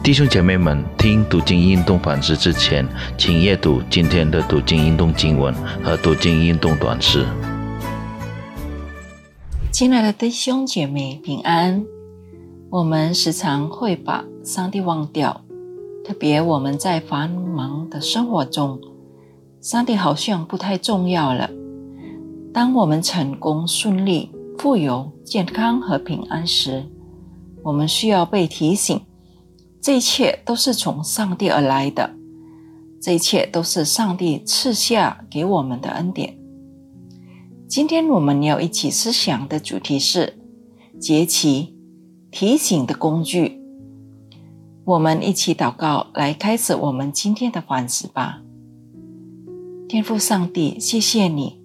弟兄姐妹们，听读经运动反思之前，请阅读今天的读经运动经文和读经运动短诗。亲爱的弟兄姐妹，平安。我们时常会把上帝忘掉，特别我们在繁忙的生活中，上帝好像不太重要了。当我们成功、顺利、富有、健康和平安时，我们需要被提醒。这一切都是从上帝而来的，这一切都是上帝赐下给我们的恩典。今天我们要一起思想的主题是节期提醒的工具。我们一起祷告，来开始我们今天的反思吧。天父上帝，谢谢你，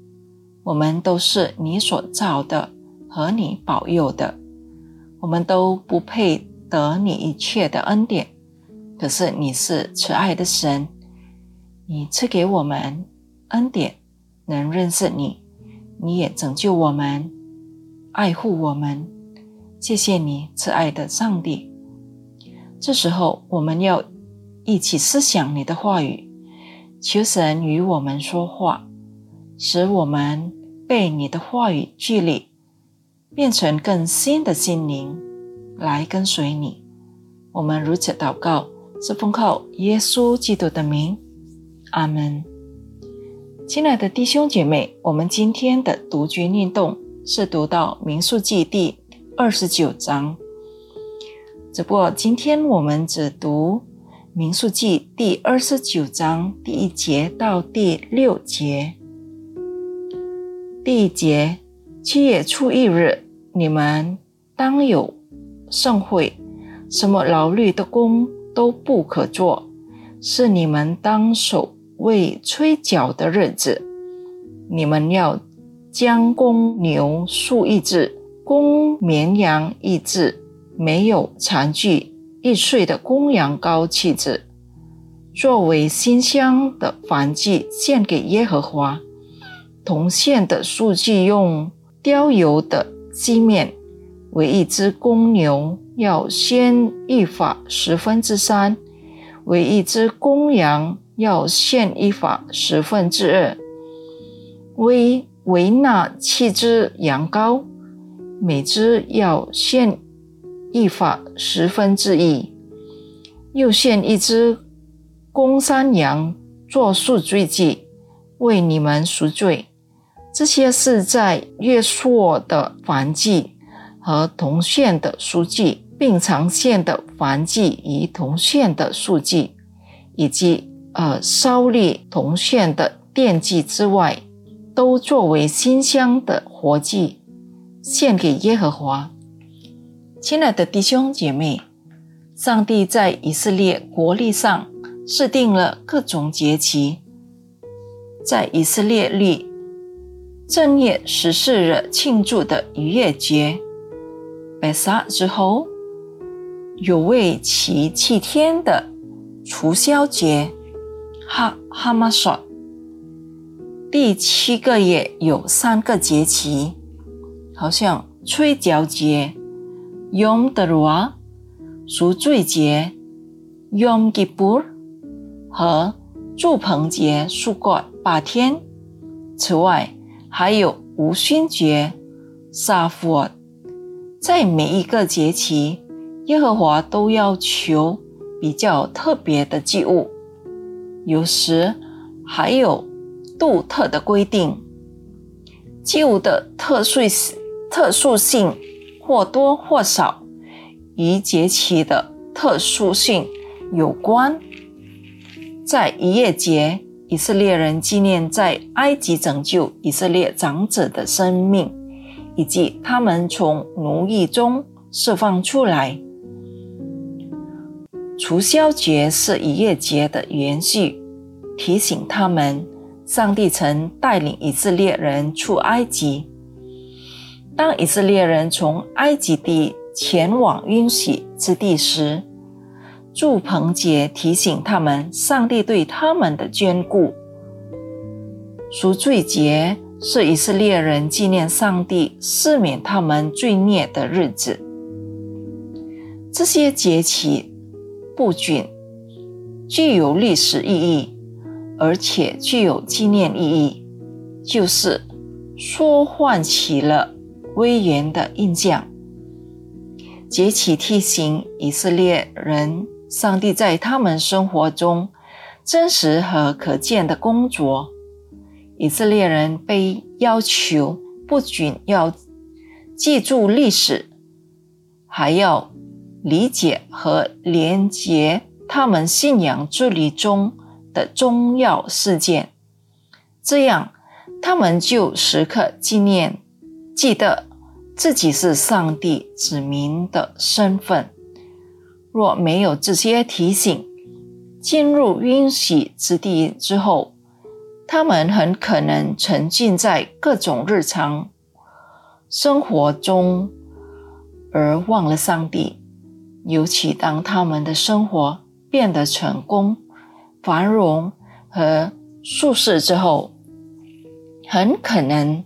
我们都是你所造的和你保佑的，我们都不配。得你一切的恩典，可是你是慈爱的神，你赐给我们恩典，能认识你，你也拯救我们，爱护我们。谢谢你，慈爱的上帝。这时候，我们要一起思想你的话语，求神与我们说话，使我们被你的话语激励，变成更新的心灵。来跟随你，我们如此祷告，是奉靠耶稣基督的名，阿门。亲爱的弟兄姐妹，我们今天的读经运动是读到民数记第二十九章，只不过今天我们只读民数记第二十九章第一节到第六节。第一节，七月初一日，你们当有。盛会，什么劳力的工都不可做，是你们当守为吹角的日子。你们要将公牛数一只，公绵羊一只，没有残具一岁的公羊羔七只，作为馨香的燔祭献给耶和华。铜线的数据用雕油的漆面。为一只公牛要献一法十分之三，为一只公羊要献一法十分之二，为为那七只羊羔，每只要献一法十分之一，又献一只公山羊做赎罪祭，为你们赎罪。这些是在月朔的燔祭。和铜线的书记，并长线的环祭与铜线的数据，以及呃烧立铜线的电祭之外，都作为馨香的活祭献给耶和华。亲爱的弟兄姐妹，上帝在以色列国历上制定了各种节期，在以色列历正月十四日庆祝的逾越节。白沙之后，有为期七天的除宵节，哈哈马索。第七个月有三个节期，好像吹角节、Yom d e r u a 赎罪节、Yom Kippur 和祝棚节，数过八天。此外，还有无勋节、沙佛。在每一个节期，耶和华都要求比较特别的祭物，有时还有独特的规定。祭物的特殊性特殊性或多或少与节期的特殊性有关。在一夜节，以色列人纪念在埃及拯救以色列长者的生命。以及他们从奴役中释放出来。除宵节是逾越节的延续，提醒他们上帝曾带领以色列人出埃及。当以色列人从埃及地前往允许之地时，祝棚节提醒他们上帝对他们的眷顾。赎罪节。是以色列人纪念上帝赦免他们罪孽的日子。这些节期不仅具有历史意义，而且具有纪念意义，就是说唤起了威严的印象，节期提醒以色列人，上帝在他们生活中真实和可见的工作。以色列人被要求不仅要记住历史，还要理解和连接他们信仰之旅中的重要事件，这样他们就时刻纪念、记得自己是上帝子民的身份。若没有这些提醒，进入允许之地之后，他们很可能沉浸在各种日常生活中，而忘了上帝。尤其当他们的生活变得成功、繁荣和舒适之后，很可能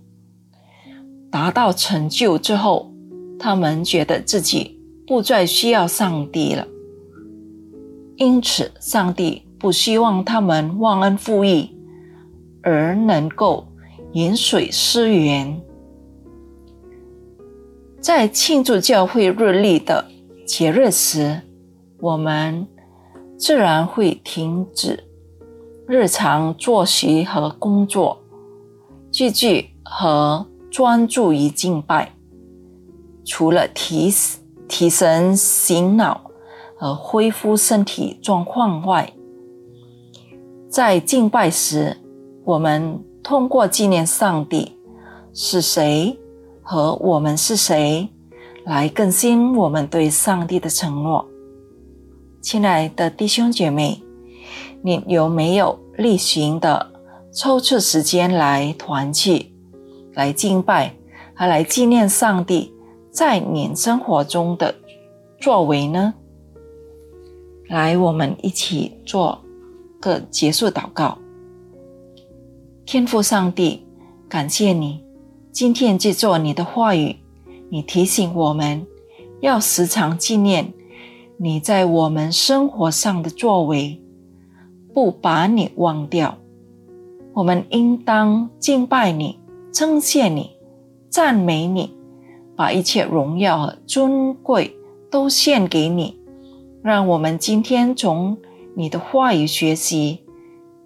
达到成就之后，他们觉得自己不再需要上帝了。因此，上帝不希望他们忘恩负义。而能够饮水思源，在庆祝教会日历的节日时，我们自然会停止日常作息和工作，聚聚和专注于敬拜。除了提提神醒脑和恢复身体状况外，在敬拜时。我们通过纪念上帝是谁和我们是谁，来更新我们对上帝的承诺。亲爱的弟兄姐妹，你有没有例行的抽出时间来团聚、来敬拜，还来纪念上帝在你生活中的作为呢？来，我们一起做个结束祷告。天父上帝，感谢你今天借着你的话语，你提醒我们要时常纪念你在我们生活上的作为，不把你忘掉。我们应当敬拜你、称谢你、赞美你，把一切荣耀和尊贵都献给你。让我们今天从你的话语学习，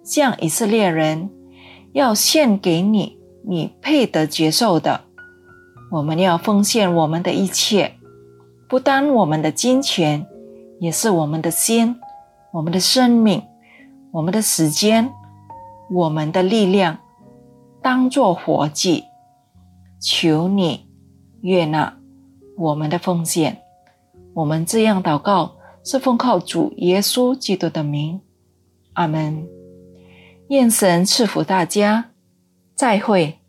像以色列人。要献给你，你配得接受的。我们要奉献我们的一切，不单我们的金钱，也是我们的心、我们的生命、我们的时间、我们的力量，当作活祭。求你悦纳我们的奉献。我们这样祷告，是奉靠主耶稣基督的名。阿门。愿神赐福大家，再会。